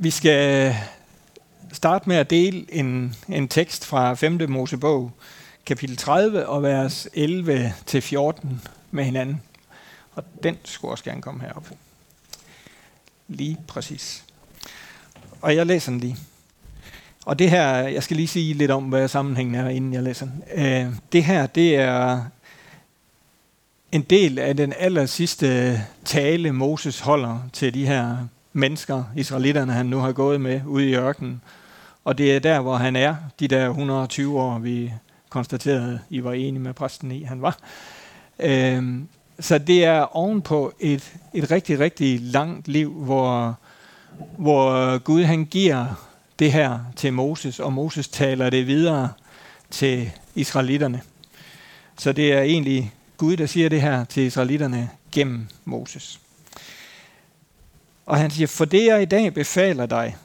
Vi skal starte med at dele en, en tekst fra 5. Mosebog, kapitel 30 og vers 11-14 med hinanden. Og den skulle også gerne komme herop. Lige præcis. Og jeg læser den lige. Og det her, jeg skal lige sige lidt om, hvad sammenhængen er, inden jeg læser den. Øh, det her, det er en del af den aller sidste tale, Moses holder til de her mennesker, israelitterne, han nu har gået med ude i ørkenen. Og det er der, hvor han er, de der 120 år, vi konstaterede, I var enige med præsten i, han var. Øhm, så det er ovenpå et, et rigtig, rigtig langt liv, hvor, hvor Gud han giver det her til Moses, og Moses taler det videre til israelitterne. Så det er egentlig Gud, der siger det her til israelitterne gennem Moses. Og han siger, for det jeg i dag befaler dig,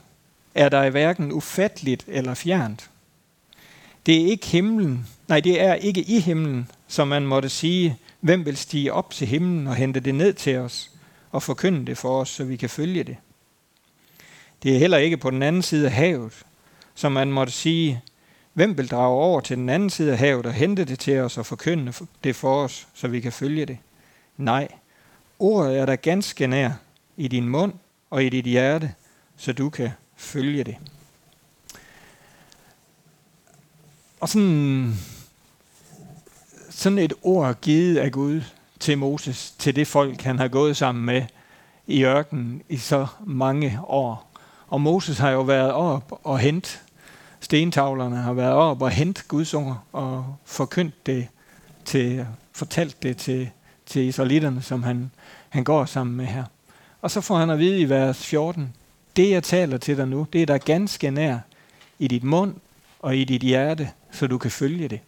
er dig hverken ufatteligt eller fjernt. Det er ikke himlen, nej, det er ikke i himlen, som man måtte sige, hvem vil stige op til himlen og hente det ned til os og forkynde det for os, så vi kan følge det. Det er heller ikke på den anden side af havet, som man måtte sige, hvem vil drage over til den anden side af havet og hente det til os og forkynde det for os, så vi kan følge det. Nej, ordet er der ganske nær i din mund og i dit hjerte, så du kan følge det. Og sådan, sådan et ord givet af Gud til Moses, til det folk, han har gået sammen med i ørkenen i så mange år. Og Moses har jo været op og hent stentavlerne, har været op og hent Guds ord og forkyndt det til, fortalt det til, til israelitterne, som han, han går sammen med her. Og så får han at vide i vers 14, det jeg taler til dig nu, det er der ganske nær i dit mund og i dit hjerte, så du kan følge det.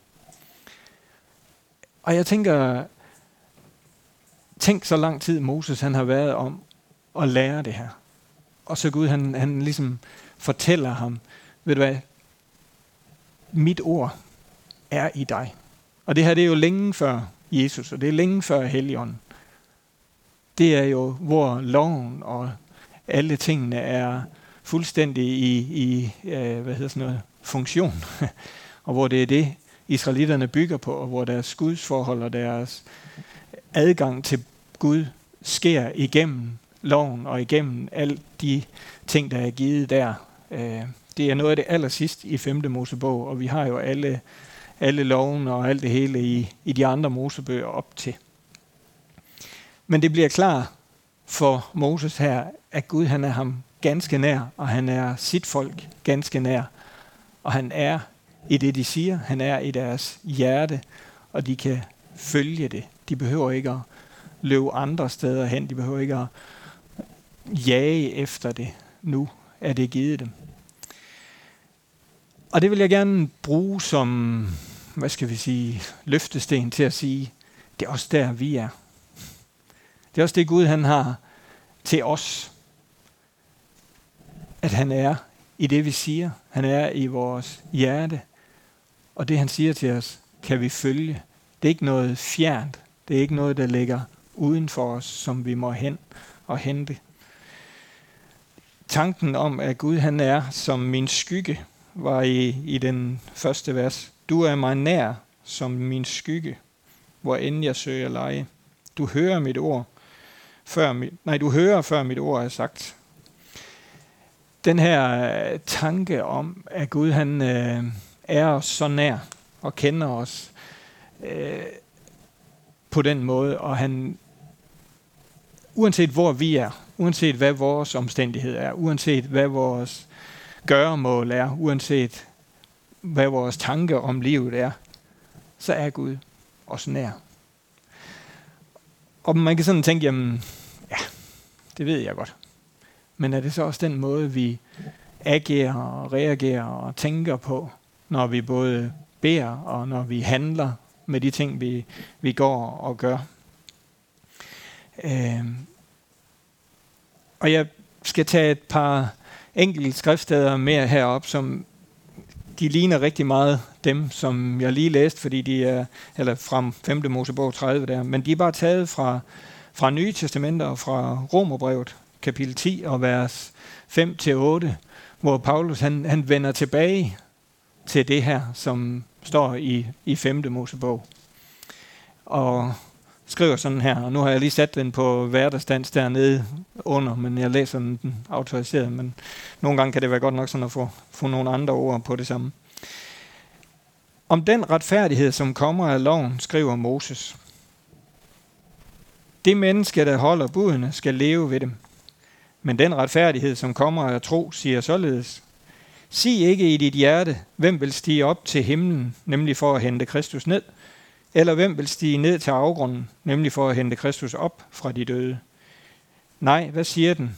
Og jeg tænker, tænk så lang tid Moses han har været om at lære det her. Og så Gud, han, han ligesom fortæller ham, ved du hvad, mit ord er i dig. Og det her det er jo længe før Jesus, og det er længe før Helligånden. Det er jo, hvor loven og alle tingene er fuldstændig i, i øh, hvad hedder sådan noget, funktion. og hvor det er det, israelitterne bygger på, og hvor deres gudsforhold og deres adgang til Gud sker igennem loven og igennem alle de ting, der er givet der. Øh, det er noget af det aller sidste i 5. Mosebog, og vi har jo alle, alle loven og alt det hele i, i de andre Mosebøger op til. Men det bliver klar for Moses her, at Gud han er ham ganske nær, og han er sit folk ganske nær. Og han er i det, de siger. Han er i deres hjerte, og de kan følge det. De behøver ikke at løbe andre steder hen. De behøver ikke at jage efter det. Nu er det givet dem. Og det vil jeg gerne bruge som, hvad skal vi sige, løftesten til at sige, det er også der, vi er. Det er også det, Gud han har til os. At han er i det, vi siger. Han er i vores hjerte. Og det, han siger til os, kan vi følge. Det er ikke noget fjernt. Det er ikke noget, der ligger uden for os, som vi må hen og hente. Tanken om, at Gud han er som min skygge, var i, i den første vers. Du er mig nær som min skygge, hvor end jeg søger leje. Du hører mit ord, før mit, nej, du hører før mit ord er sagt. Den her øh, tanke om, at Gud han øh, er os så nær og kender os øh, på den måde, og han uanset hvor vi er, uanset hvad vores omstændighed er, uanset hvad vores gøremål er, uanset hvad vores tanke om livet er, så er Gud os nær. Og man kan sådan tænke, jamen, det ved jeg godt. Men er det så også den måde, vi agerer og reagerer og tænker på, når vi både beder og når vi handler med de ting, vi, vi går og gør? Øh, og jeg skal tage et par enkelte skriftsteder mere herop, som de ligner rigtig meget dem, som jeg lige læste, fordi de er, eller fra 5. Mosebog 30 der, men de er bare taget fra, fra Nye Testamenter og fra Romerbrevet, kapitel 10 og vers 5-8, hvor Paulus han, han vender tilbage til det her, som står i, i 5. Mosebog. Og skriver sådan her, og nu har jeg lige sat den på hverdagsdans dernede under, men jeg læser den autoriseret, men nogle gange kan det være godt nok sådan at få, få nogle andre ord på det samme. Om den retfærdighed, som kommer af loven, skriver Moses. Det menneske, der holder budene, skal leve ved dem. Men den retfærdighed, som kommer af tro, siger således. Sig ikke i dit hjerte, hvem vil stige op til himlen, nemlig for at hente Kristus ned, eller hvem vil stige ned til afgrunden, nemlig for at hente Kristus op fra de døde. Nej, hvad siger den?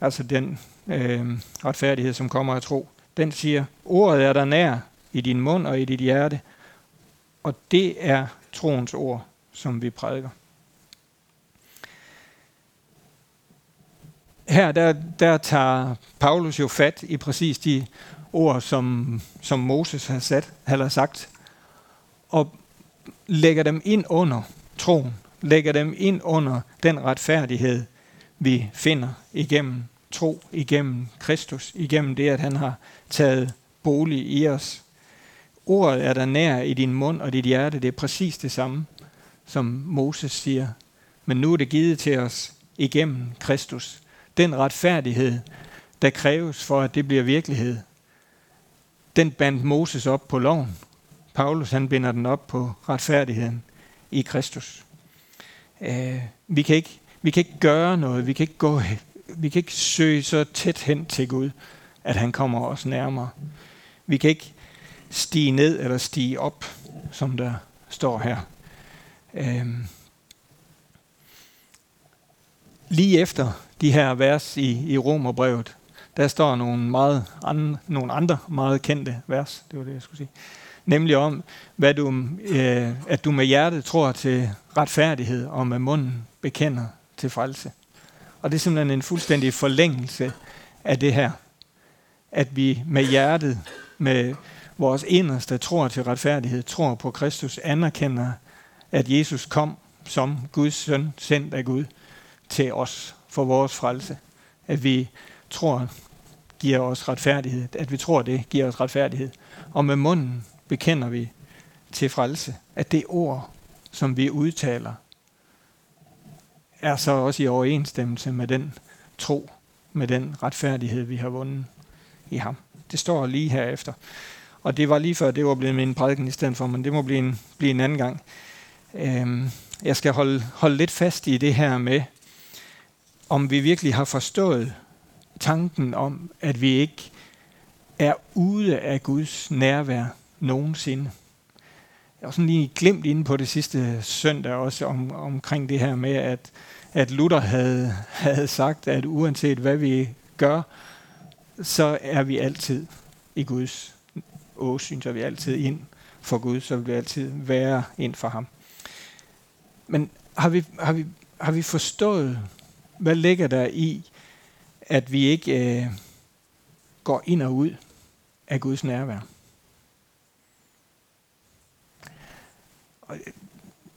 Altså den øh, retfærdighed, som kommer af tro. Den siger, ordet er der nær i din mund og i dit hjerte, og det er troens ord, som vi prædiker. Her der, der tager Paulus jo fat i præcis de ord, som, som Moses har, sat, har sagt, og lægger dem ind under troen, lægger dem ind under den retfærdighed, vi finder igennem tro, igennem Kristus, igennem det, at han har taget bolig i os. Ordet er der nær i din mund og dit hjerte. Det er præcis det samme, som Moses siger. Men nu er det givet til os igennem Kristus den retfærdighed, der kræves for, at det bliver virkelighed, den bandt Moses op på loven. Paulus han binder den op på retfærdigheden i Kristus. Øh, vi, kan ikke, vi kan ikke gøre noget, vi kan ikke, gå, vi kan ikke søge så tæt hen til Gud, at han kommer os nærmere. Vi kan ikke stige ned eller stige op, som der står her. Øh, lige efter de her vers i, i Romerbrevet, der står nogle, meget andre, nogle andre meget kendte vers, det var det, jeg skulle sige. Nemlig om, hvad du, øh, at du med hjertet tror til retfærdighed, og med munden bekender til frelse. Og det er simpelthen en fuldstændig forlængelse af det her. At vi med hjertet, med vores inderste tror til retfærdighed, tror på Kristus, anerkender, at Jesus kom som Guds søn, sendt af Gud, til os for vores frelse. At vi tror, giver os retfærdighed. At vi tror, det giver os retfærdighed. Og med munden bekender vi til frelse, at det ord, som vi udtaler, er så også i overensstemmelse med den tro, med den retfærdighed, vi har vundet i ham. Det står lige herefter. Og det var lige før, det var blevet min prædiken i stedet for, men det må blive en, blive en anden gang. Øhm, jeg skal holde, holde lidt fast i det her med, om vi virkelig har forstået tanken om, at vi ikke er ude af Guds nærvær nogensinde. Jeg var sådan lige glemt inde på det sidste søndag også om, omkring det her med, at, at Luther havde, havde sagt, at uanset hvad vi gør, så er vi altid i Guds åsyn, så er vi altid ind for Gud, så vil vi altid være ind for ham. Men har vi, har vi, har vi forstået hvad ligger der i, at vi ikke øh, går ind og ud af Guds nærvær? Og, øh,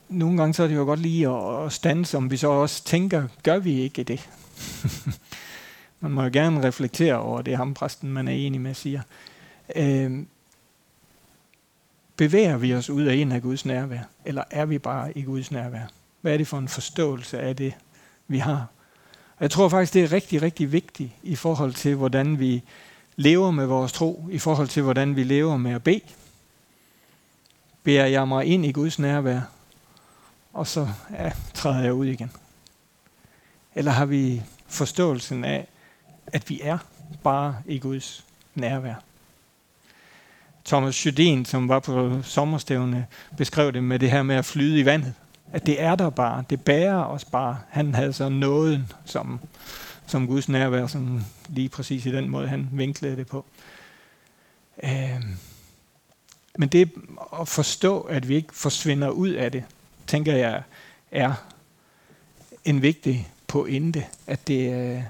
nogle gange så er det jo godt lige at, at stande, om vi så også tænker, gør vi ikke det? man må jo gerne reflektere over det, ham præsten, man er enig med, siger. Øh, bevæger vi os ud af en af Guds nærvær, eller er vi bare i Guds nærvær? Hvad er det for en forståelse af det, vi har? Jeg tror faktisk, det er rigtig, rigtig vigtigt i forhold til, hvordan vi lever med vores tro, i forhold til, hvordan vi lever med at bede. Beder jeg mig ind i Guds nærvær, og så ja, træder jeg ud igen. Eller har vi forståelsen af, at vi er bare i Guds nærvær? Thomas Judin, som var på sommerstævne, beskrev det med det her med at flyde i vandet at det er der bare. Det bærer os bare. Han havde så nåden som, som Guds nærvær, som lige præcis i den måde, han vinklede det på. Øh, men det at forstå, at vi ikke forsvinder ud af det, tænker jeg er en vigtig pointe, at det, øh,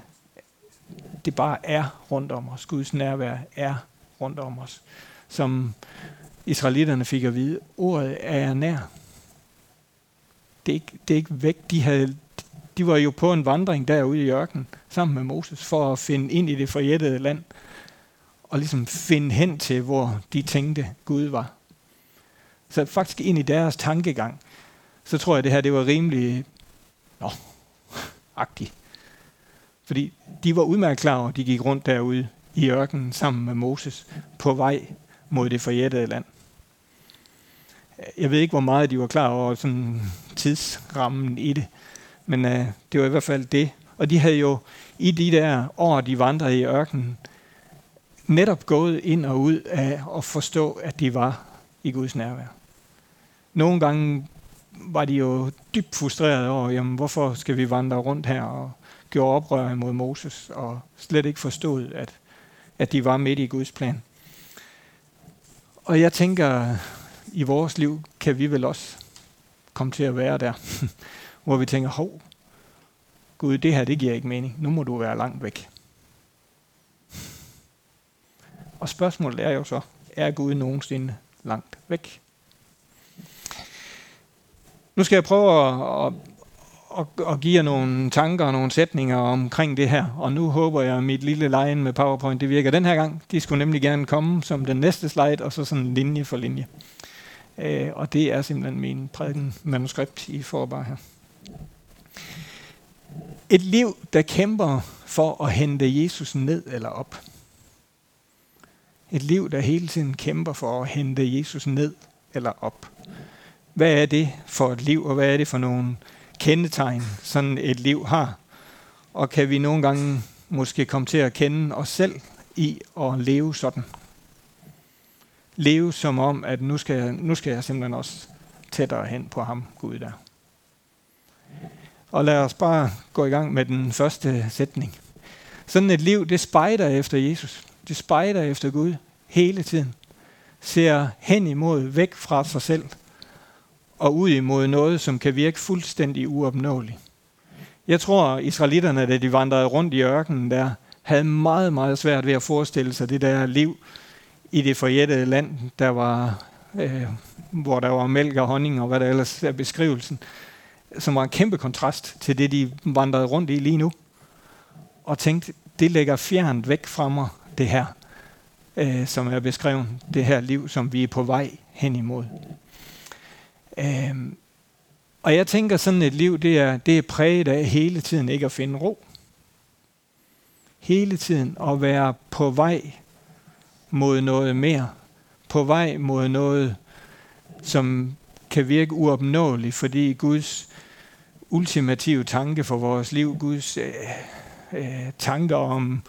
det bare er rundt om os. Guds nærvær er rundt om os. Som israelitterne fik at vide, ordet er nær det er ikke, det er ikke væk. De havde, De var jo på en vandring derude i ørkenen sammen med Moses for at finde ind i det forjættede land og ligesom finde hen til, hvor de tænkte Gud var. Så faktisk ind i deres tankegang, så tror jeg, at det her det var rimelig nå, agtigt. Fordi de var udmærket klar over, at de gik rundt derude i ørkenen sammen med Moses på vej mod det forjættede land. Jeg ved ikke, hvor meget de var klar over sådan tidsrammen i det, men øh, det var i hvert fald det. Og de havde jo i de der år, de vandrede i ørkenen, netop gået ind og ud af at forstå, at de var i Guds nærvær. Nogle gange var de jo dybt frustrerede over, jamen, hvorfor skal vi vandre rundt her og gjorde oprør imod Moses og slet ikke forstod, at, at de var midt i Guds plan. Og jeg tænker, i vores liv kan vi vel også komme til at være der, hvor vi tænker, hov, Gud, det her, det giver ikke mening. Nu må du være langt væk. Og spørgsmålet er jo så, er Gud nogensinde langt væk? Nu skal jeg prøve at, at, at, at give jer nogle tanker og nogle sætninger omkring det her. Og nu håber jeg, at mit lille lejen med PowerPoint det virker den her gang. De skulle nemlig gerne komme som den næste slide, og så sådan linje for linje. Øh, og det er simpelthen min prædiken manuskript, I får bare her. Et liv, der kæmper for at hente Jesus ned eller op. Et liv, der hele tiden kæmper for at hente Jesus ned eller op. Hvad er det for et liv, og hvad er det for nogle kendetegn, sådan et liv har? Og kan vi nogle gange måske komme til at kende os selv i at leve sådan? Leve som om, at nu skal jeg, nu skal jeg simpelthen også tættere hen på ham, Gud der. Og lad os bare gå i gang med den første sætning. Sådan et liv, det spejder efter Jesus. Det spejder efter Gud hele tiden. Ser hen imod, væk fra sig selv og ud imod noget, som kan virke fuldstændig uopnåeligt. Jeg tror, israelitterne, da de vandrede rundt i ørkenen der, havde meget, meget svært ved at forestille sig det der liv i det forjættede land, der var, øh, hvor der var mælk og honning og hvad der ellers er beskrivelsen, som var en kæmpe kontrast til det, de vandrede rundt i lige nu. Og tænkte, det lægger fjernt væk fra mig, det her, øh, som er beskrevet, det her liv, som vi er på vej hen imod. Øh, og jeg tænker, sådan et liv, det er, det er præget af hele tiden ikke at finde ro. Hele tiden at være på vej mod noget mere. På vej mod noget, som kan virke uopnåeligt, fordi Guds ultimative tanke for vores liv, Guds øh, øh, tanker om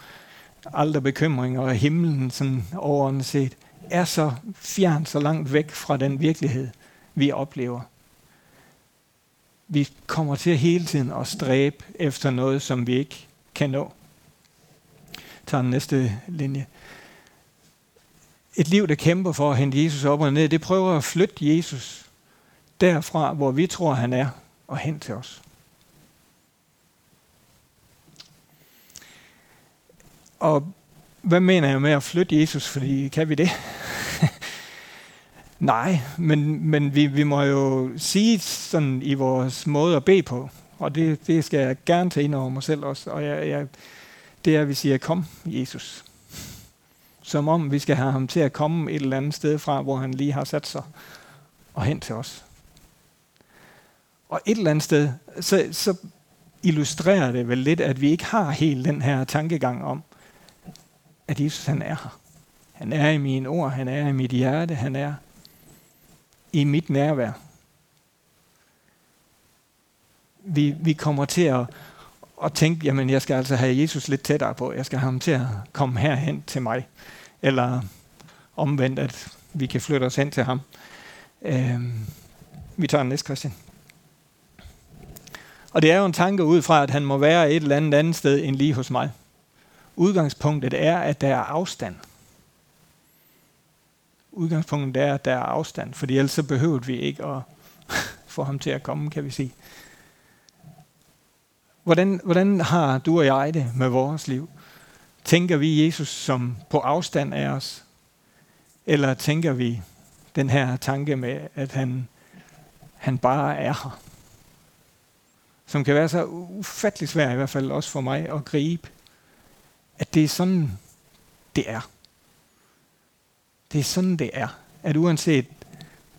aldrig bekymringer og himlen sådan overordnet set, er så fjern, så langt væk fra den virkelighed, vi oplever. Vi kommer til hele tiden at stræbe efter noget, som vi ikke kan nå. Tag den næste linje. Et liv, der kæmper for at hente Jesus op og ned, det prøver at flytte Jesus derfra, hvor vi tror, han er, og hen til os. Og hvad mener jeg med at flytte Jesus? Fordi kan vi det? Nej, men, men vi, vi må jo sige sådan i vores måde at bede på, og det, det skal jeg gerne tage ind over mig selv også, og jeg, jeg, det er, at vi siger, kom Jesus. Som om vi skal have ham til at komme et eller andet sted fra, hvor han lige har sat sig, og hen til os. Og et eller andet sted, så, så illustrerer det vel lidt, at vi ikke har helt den her tankegang om, at Jesus han er her. Han er i mine ord, han er i mit hjerte, han er i mit nærvær. Vi, vi kommer til at, og tænke, jamen jeg skal altså have Jesus lidt tættere på. Jeg skal have ham til at komme herhen til mig. Eller omvendt, at vi kan flytte os hen til ham. Øh, vi tager den næste, Christian. Og det er jo en tanke ud fra, at han må være et eller andet andet sted end lige hos mig. Udgangspunktet er, at der er afstand udgangspunktet er, at der er afstand, fordi ellers så behøver vi ikke at få ham til at komme, kan vi sige. Hvordan, hvordan har du og jeg det med vores liv? Tænker vi Jesus som på afstand af os? Eller tænker vi den her tanke med, at han, han bare er her? som kan være så ufattelig svært, i hvert fald også for mig, at gribe, at det er sådan, det er. Det er sådan, det er. At uanset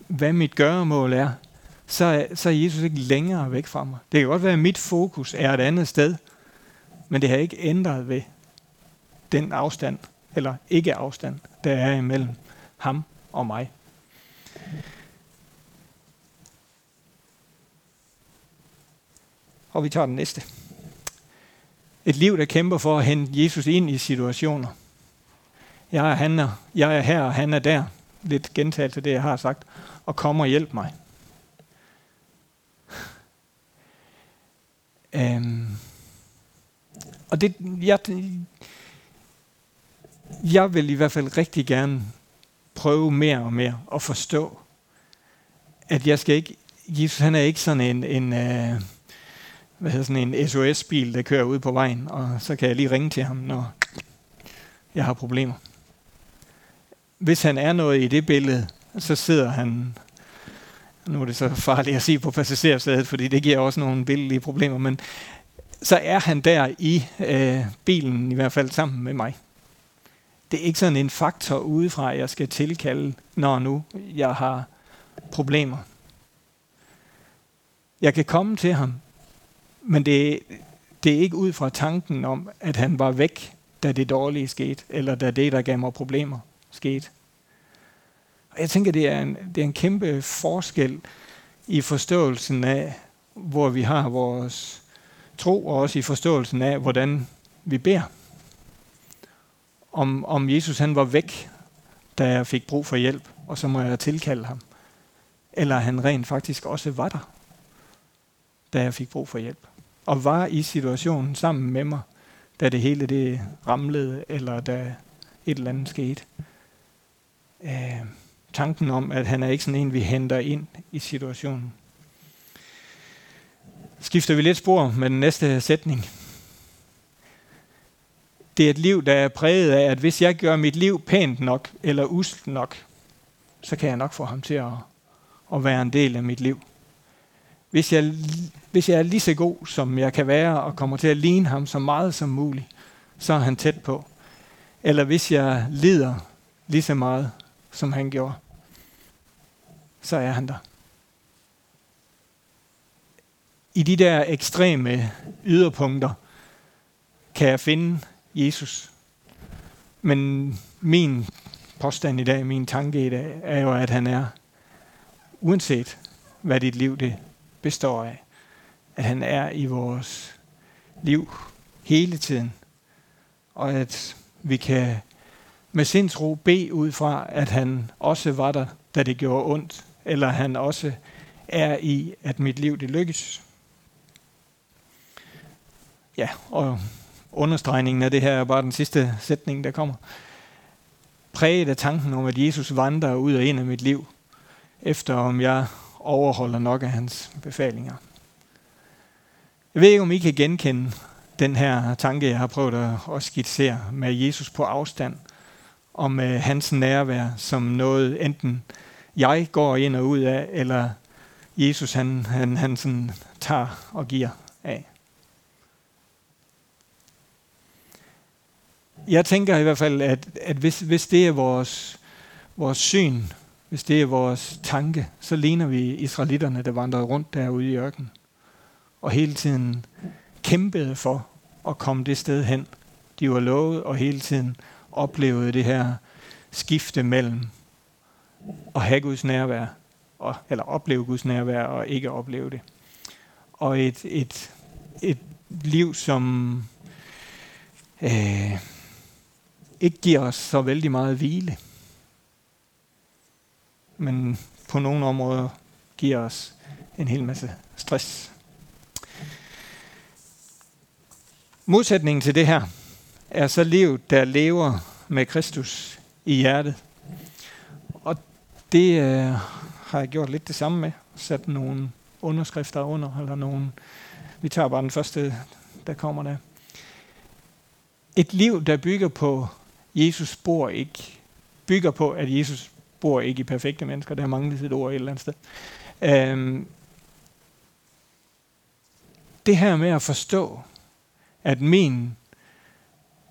hvad mit gøremål er, så så er Jesus ikke længere væk fra mig. Det kan godt være, at mit fokus er et andet sted, men det har ikke ændret ved den afstand, eller ikke afstand, der er imellem ham og mig. Og vi tager den næste. Et liv, der kæmper for at hente Jesus ind i situationer. Jeg er, han er, jeg er her, og han er der. Lidt gentalt til det, jeg har sagt. Og kom og hjælp mig. Øhm, og det, jeg, jeg vil i hvert fald rigtig gerne prøve mere og mere at forstå, at jeg skal ikke, Jesus han er ikke sådan en, en uh, hvad hedder sådan en SOS-bil, der kører ud på vejen, og så kan jeg lige ringe til ham, når jeg har problemer. Hvis han er noget i det billede, så sidder han, nu er det så farligt at sige på passagersædet, fordi det giver også nogle billige problemer, men så er han der i øh, bilen, i hvert fald sammen med mig. Det er ikke sådan en faktor udefra, jeg skal tilkalde, når nu jeg har problemer. Jeg kan komme til ham, men det, det er ikke ud fra tanken om, at han var væk, da det dårlige skete, eller da det, der gav mig problemer, skete. Og jeg tænker, det er en, det er en kæmpe forskel i forståelsen af, hvor vi har vores tro, og også i forståelsen af, hvordan vi beder. Om, om Jesus han var væk, da jeg fik brug for hjælp, og så må jeg tilkalde ham. Eller han rent faktisk også var der, da jeg fik brug for hjælp. Og var i situationen sammen med mig, da det hele det ramlede, eller da et eller andet skete. Øh, tanken om, at han er ikke sådan en, vi henter ind i situationen. Skifter vi lidt spor med den næste sætning. Det er et liv, der er præget af, at hvis jeg gør mit liv pænt nok, eller uselt nok, så kan jeg nok få ham til at, at være en del af mit liv. Hvis jeg, hvis jeg er lige så god, som jeg kan være, og kommer til at ligne ham så meget som muligt, så er han tæt på. Eller hvis jeg lider lige så meget, som han gjorde, så er han der. I de der ekstreme yderpunkter kan jeg finde Jesus. Men min påstand i dag, min tanke i dag, er jo, at han er, uanset hvad dit liv det består af, at han er i vores liv hele tiden, og at vi kan med sindsro bede ud fra, at han også var der, da det gjorde ondt, eller han også er i, at mit liv det lykkes. Ja, og understregningen af det her er bare den sidste sætning, der kommer. Præget af tanken om, at Jesus vandrer ud og ind af mit liv, efter om jeg overholder nok af hans befalinger. Jeg ved ikke, om I kan genkende den her tanke, jeg har prøvet at skitsere med Jesus på afstand, om øh, hans nærvær som noget enten jeg går ind og ud af, eller Jesus han, han, han sådan tager og giver af. Jeg tænker i hvert fald, at, at hvis, hvis det er vores, vores syn hvis det er vores tanke, så ligner vi israelitterne, der vandrede rundt derude i ørkenen. Og hele tiden kæmpede for at komme det sted hen, de var lovet, og hele tiden oplevede det her skifte mellem at have Guds nærvær, og, eller opleve Guds nærvær og ikke opleve det. Og et, et, et liv, som øh, ikke giver os så vældig meget hvile men på nogle områder giver os en hel masse stress. Modsætningen til det her er så livet, der lever med Kristus i hjertet. Og det øh, har jeg gjort lidt det samme med. Sat nogle underskrifter under, eller nogle... Vi tager bare den første, der kommer der. Et liv, der bygger på Jesus bor ikke, bygger på, at Jesus bor ikke i perfekte mennesker. Der har manglet et ord et eller andet sted. Øhm, det her med at forstå, at min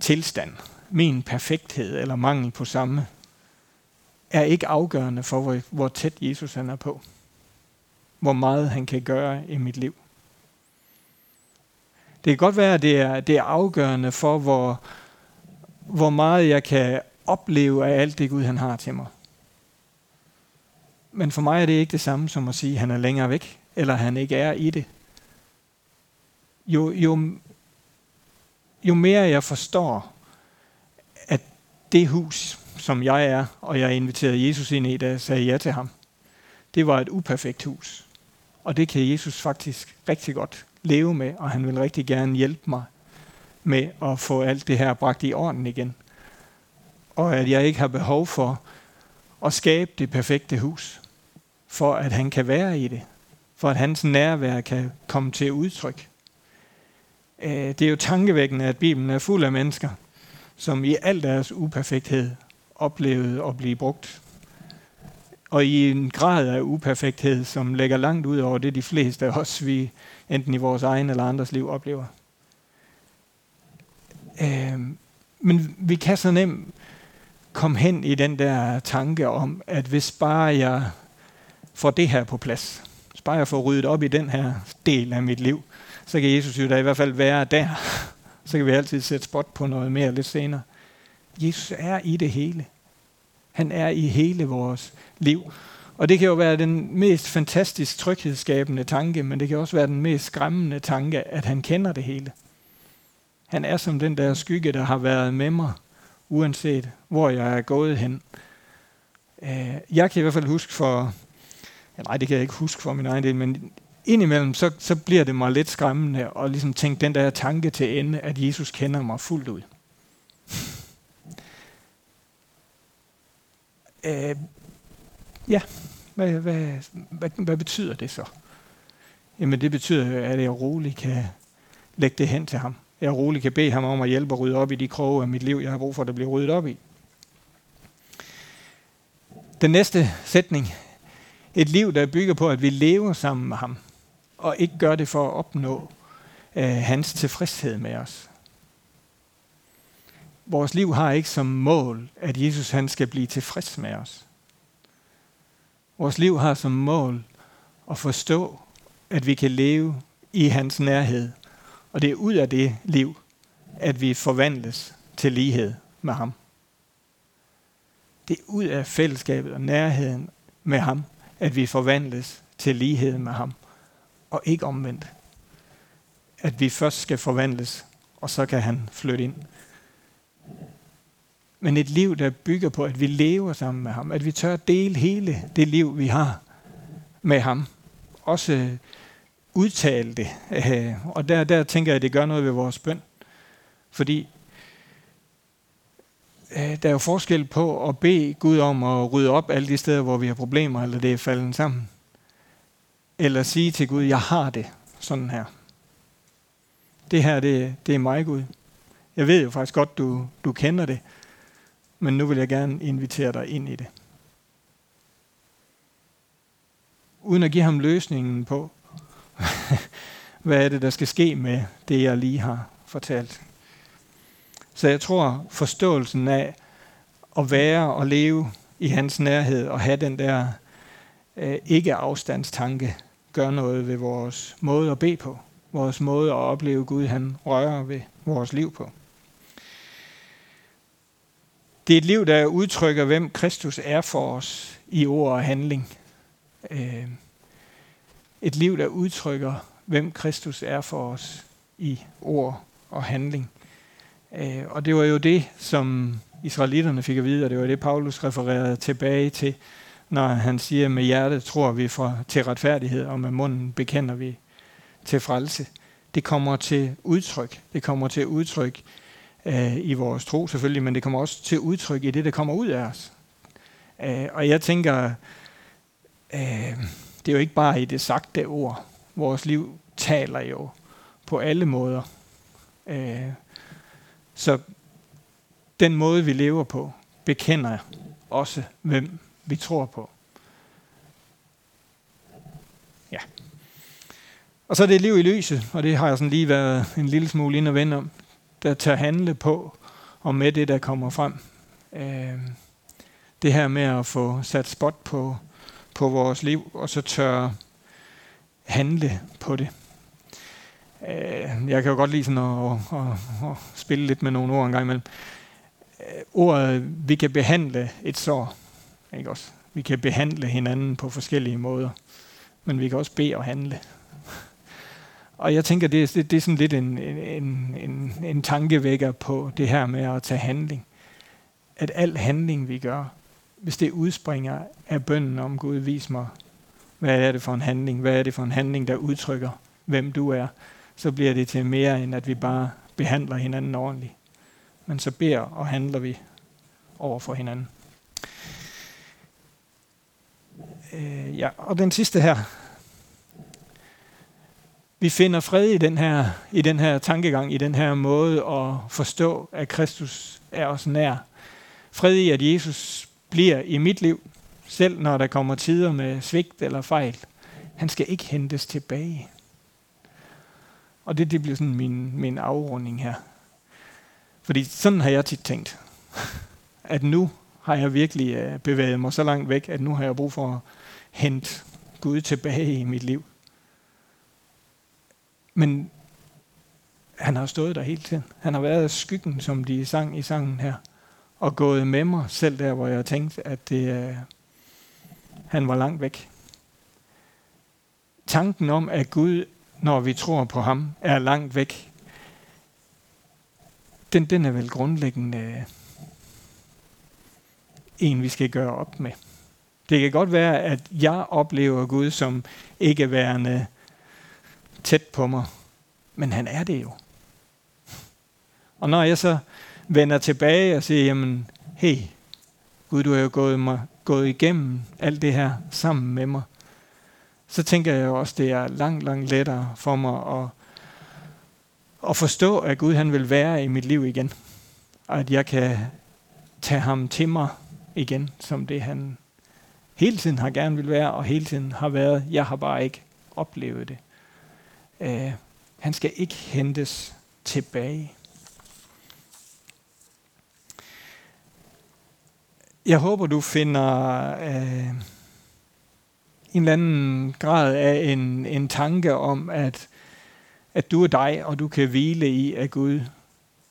tilstand, min perfekthed eller mangel på samme, er ikke afgørende for, hvor, hvor tæt Jesus han er på. Hvor meget han kan gøre i mit liv. Det kan godt være, at det er, det er afgørende for, hvor, hvor meget jeg kan opleve af alt det Gud, han har til mig. Men for mig er det ikke det samme som at sige, at han er længere væk, eller han ikke er i det. Jo, jo, jo mere jeg forstår, at det hus, som jeg er, og jeg inviterede Jesus ind i, da jeg sagde ja til ham, det var et uperfekt hus. Og det kan Jesus faktisk rigtig godt leve med, og han vil rigtig gerne hjælpe mig med at få alt det her bragt i orden igen. Og at jeg ikke har behov for at skabe det perfekte hus, for at han kan være i det, for at hans nærvær kan komme til udtryk. Øh, det er jo tankevækkende, at Bibelen er fuld af mennesker, som i al deres uperfekthed oplevede at blive brugt. Og i en grad af uperfekthed, som lægger langt ud over det, de fleste af os, vi enten i vores egen eller andres liv oplever. Øh, men vi kan så nemt komme hen i den der tanke om, at hvis bare jeg får det her på plads, hvis bare jeg får ryddet op i den her del af mit liv, så kan Jesus jo da i hvert fald være der. Så kan vi altid sætte spot på noget mere lidt senere. Jesus er i det hele. Han er i hele vores liv. Og det kan jo være den mest fantastisk tryghedsskabende tanke, men det kan også være den mest skræmmende tanke, at han kender det hele. Han er som den der skygge, der har været med mig, uanset hvor jeg er gået hen. Øh, jeg kan i hvert fald huske for, nej det kan jeg ikke huske for min egen del, men indimellem så, så bliver det mig lidt skræmmende at ligesom tænke den der tanke til ende, at Jesus kender mig fuldt ud. øh, ja, hvad, hvad, hvad, hvad betyder det så? Jamen det betyder, at jeg roligt kan lægge det hen til ham. Jeg roligt kan bede ham om at hjælpe at rydde op i de kroge af mit liv, jeg har brug for, at det bliver ryddet op i. Den næste sætning. Et liv, der bygger på, at vi lever sammen med ham, og ikke gør det for at opnå øh, hans tilfredshed med os. Vores liv har ikke som mål, at Jesus han skal blive tilfreds med os. Vores liv har som mål at forstå, at vi kan leve i hans nærhed. Og det er ud af det liv, at vi forvandles til lighed med ham. Det er ud af fællesskabet og nærheden med ham, at vi forvandles til lighed med ham. Og ikke omvendt. At vi først skal forvandles, og så kan han flytte ind men et liv, der bygger på, at vi lever sammen med ham, at vi tør dele hele det liv, vi har med ham. Også udtale det. Øh, og der, der tænker jeg, at det gør noget ved vores bøn. Fordi øh, der er jo forskel på at bede Gud om at rydde op alle de steder, hvor vi har problemer, eller det er faldet sammen. Eller sige til Gud, jeg har det sådan her. Det her, det, det er mig, Gud. Jeg ved jo faktisk godt, du, du kender det men nu vil jeg gerne invitere dig ind i det. Uden at give ham løsningen på, hvad er det, der skal ske med det, jeg lige har fortalt. Så jeg tror, forståelsen af at være og leve i hans nærhed og have den der øh, ikke-afstandstanke, gør noget ved vores måde at bede på. Vores måde at opleve Gud, han rører ved vores liv på. Det er et liv, der udtrykker, hvem Kristus er for os i ord og handling. Øh, et liv, der udtrykker, hvem Kristus er for os i ord og handling. Øh, og det var jo det, som israelitterne fik at vide, og det var det, Paulus refererede tilbage til, når han siger, med hjertet tror vi for, til retfærdighed, og med munden bekender vi til frelse. Det kommer til udtryk. Det kommer til udtryk øh, i vores tro selvfølgelig, men det kommer også til udtryk i det, der kommer ud af os. Øh, og jeg tænker, øh, det er jo ikke bare i det sagte ord. Vores liv taler jo på alle måder. Øh, så den måde, vi lever på, bekender også, hvem vi tror på. Ja. Og så er det liv i lyset, og det har jeg sådan lige været en lille smule ind og vende om, der tager handle på og med det, der kommer frem. Øh, det her med at få sat spot på, på vores liv, og så tør handle på det. Øh, jeg kan jo godt lide sådan at, at, at, at spille lidt med nogle ord en gang imellem. Øh, ordet, vi kan behandle et sår, ikke også? Vi kan behandle hinanden på forskellige måder, men vi kan også bede og handle. Og jeg tænker, det, det, det er sådan lidt en, en, en, en tankevækker på det her med at tage handling. At al handling, vi gør, hvis det udspringer af bønden om Gud, vis mig, hvad er det for en handling? Hvad er det for en handling, der udtrykker, hvem du er? Så bliver det til mere, end at vi bare behandler hinanden ordentligt. Men så beder og handler vi over for hinanden. Øh, ja, og den sidste her. Vi finder fred i den her, i den her tankegang, i den her måde at forstå, at Kristus er os nær. Fred i, at Jesus bliver i mit liv, selv når der kommer tider med svigt eller fejl. Han skal ikke hentes tilbage. Og det, det bliver sådan min, min afrunding her. Fordi sådan har jeg tit tænkt, at nu har jeg virkelig øh, bevæget mig så langt væk, at nu har jeg brug for hente Gud tilbage i mit liv. Men han har stået der hele tiden. Han har været skyggen, som de sang i sangen her, og gået med mig, selv der, hvor jeg tænkte, at det, øh, han var langt væk. Tanken om, at Gud, når vi tror på ham, er langt væk, den, den er vel grundlæggende øh, en, vi skal gøre op med. Det kan godt være, at jeg oplever Gud som ikke værende tæt på mig, men han er det jo. Og når jeg så vender tilbage og siger, jamen, hey, Gud, du har jo gået, mig, gået igennem alt det her sammen med mig, så tænker jeg også, det er langt, langt lettere for mig at, at forstå, at Gud han vil være i mit liv igen. Og at jeg kan tage ham til mig igen, som det han hele tiden har gerne vil være, og hele tiden har været. Jeg har bare ikke oplevet det. Uh, han skal ikke hentes tilbage. Jeg håber, du finder øh, en eller anden grad af en, en tanke om, at, at du er dig, og du kan hvile i, at Gud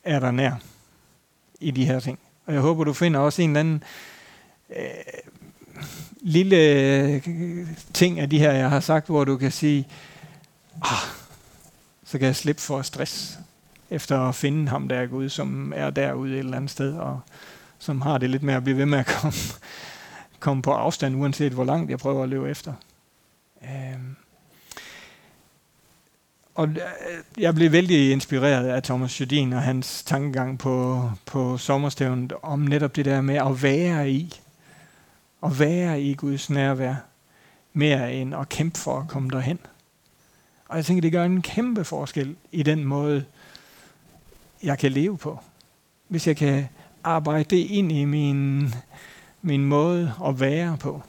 er der nær i de her ting. Og jeg håber, du finder også en eller anden uh, lille øh, ting af de her, jeg har sagt, hvor du kan sige, ah, så kan jeg slippe for stress efter at finde ham der Gud, som er derude et eller andet sted, og som har det lidt med at blive ved med at komme, komme på afstand, uanset hvor langt jeg prøver at løbe efter. Øhm. Og øh, jeg blev vældig inspireret af Thomas Jodin og hans tankegang på, på sommerstævnet om netop det der med at være i, at være i Guds nærvær, mere end at kæmpe for at komme derhen. Og jeg tænker, det gør en kæmpe forskel i den måde, jeg kan leve på. Hvis jeg kan arbejde det ind i min, min måde at være på,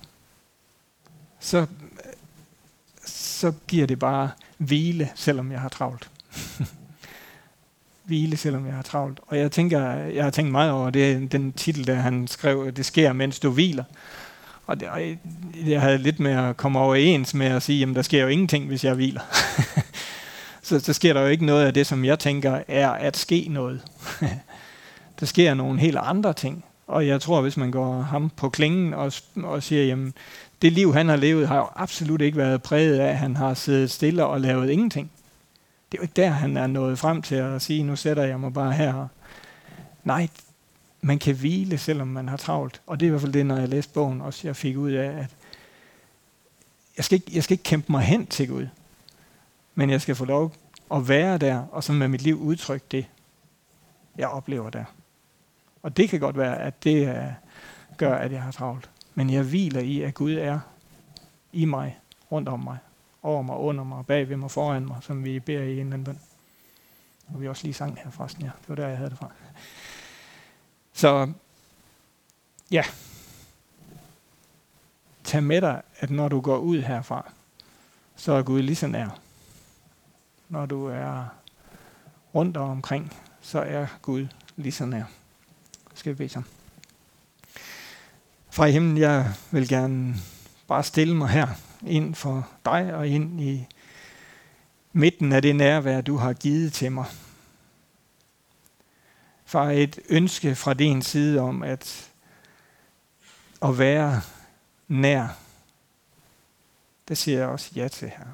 så, så giver det bare hvile, selvom jeg har travlt hvile, selvom jeg har travlt. Og jeg tænker, jeg har tænkt meget over det, den titel, der han skrev, det sker, mens du hviler. Og, det, og jeg havde lidt med at komme overens med at sige, jamen der sker jo ingenting, hvis jeg hviler. så, så sker der jo ikke noget af det, som jeg tænker er at ske noget. der sker nogle helt andre ting. Og jeg tror, hvis man går ham på klingen og, og siger, jamen det liv, han har levet, har jo absolut ikke været præget af, at han har siddet stille og lavet ingenting. Det er jo ikke der, han er nået frem til at sige, nu sætter jeg mig bare her. Nej, man kan hvile, selvom man har travlt. Og det er i hvert fald det, når jeg læste bogen, også jeg fik ud af, at jeg skal, ikke, jeg skal ikke kæmpe mig hen til Gud, men jeg skal få lov at være der, og så med mit liv udtrykke det, jeg oplever der. Og det kan godt være, at det uh, gør, at jeg har travlt. Men jeg hviler i, at Gud er i mig, rundt om mig, over mig, under mig, bag ved mig, foran mig, som vi beder i en eller anden bøn. Og vi også lige sang her forresten, ja. Det var der, jeg havde det fra. Så ja, tag med dig, at når du går ud herfra, så er Gud lige så nær, når du er rundt og omkring, så er Gud lige så nær. Skal vi bede sammen. Fra himlen, jeg vil gerne bare stille mig her ind for dig og ind i midten af det nærvær, du har givet til mig. Far, et ønske fra din side om at, at være nær, det siger jeg også ja til her.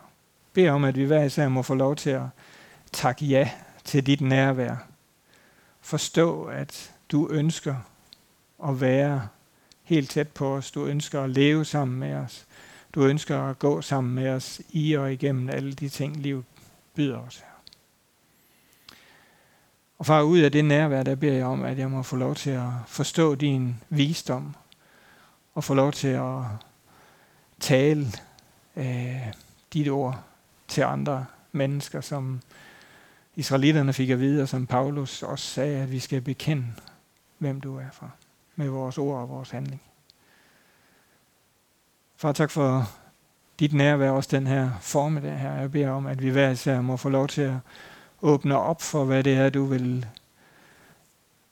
Bed om, at vi hver især må få lov til at takke ja til dit nærvær. Forstå, at du ønsker at være helt tæt på os. Du ønsker at leve sammen med os. Du ønsker at gå sammen med os i og igennem alle de ting, livet byder os her. Og far, ud af det nærvær, der beder jeg om, at jeg må få lov til at forstå din visdom, og få lov til at tale øh, dit ord til andre mennesker, som israelitterne fik at vide, og som Paulus også sagde, at vi skal bekende, hvem du er for, med vores ord og vores handling. Far, tak for dit nærvær også den her formiddag her. Jeg beder om, at vi hver især må få lov til at åbne op for, hvad det er, du vil,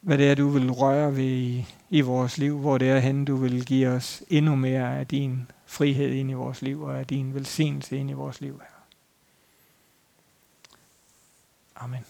hvad det er, du vil røre ved i, i vores liv, hvor det er hen, du vil give os endnu mere af din frihed ind i vores liv, og af din velsignelse ind i vores liv her. Amen.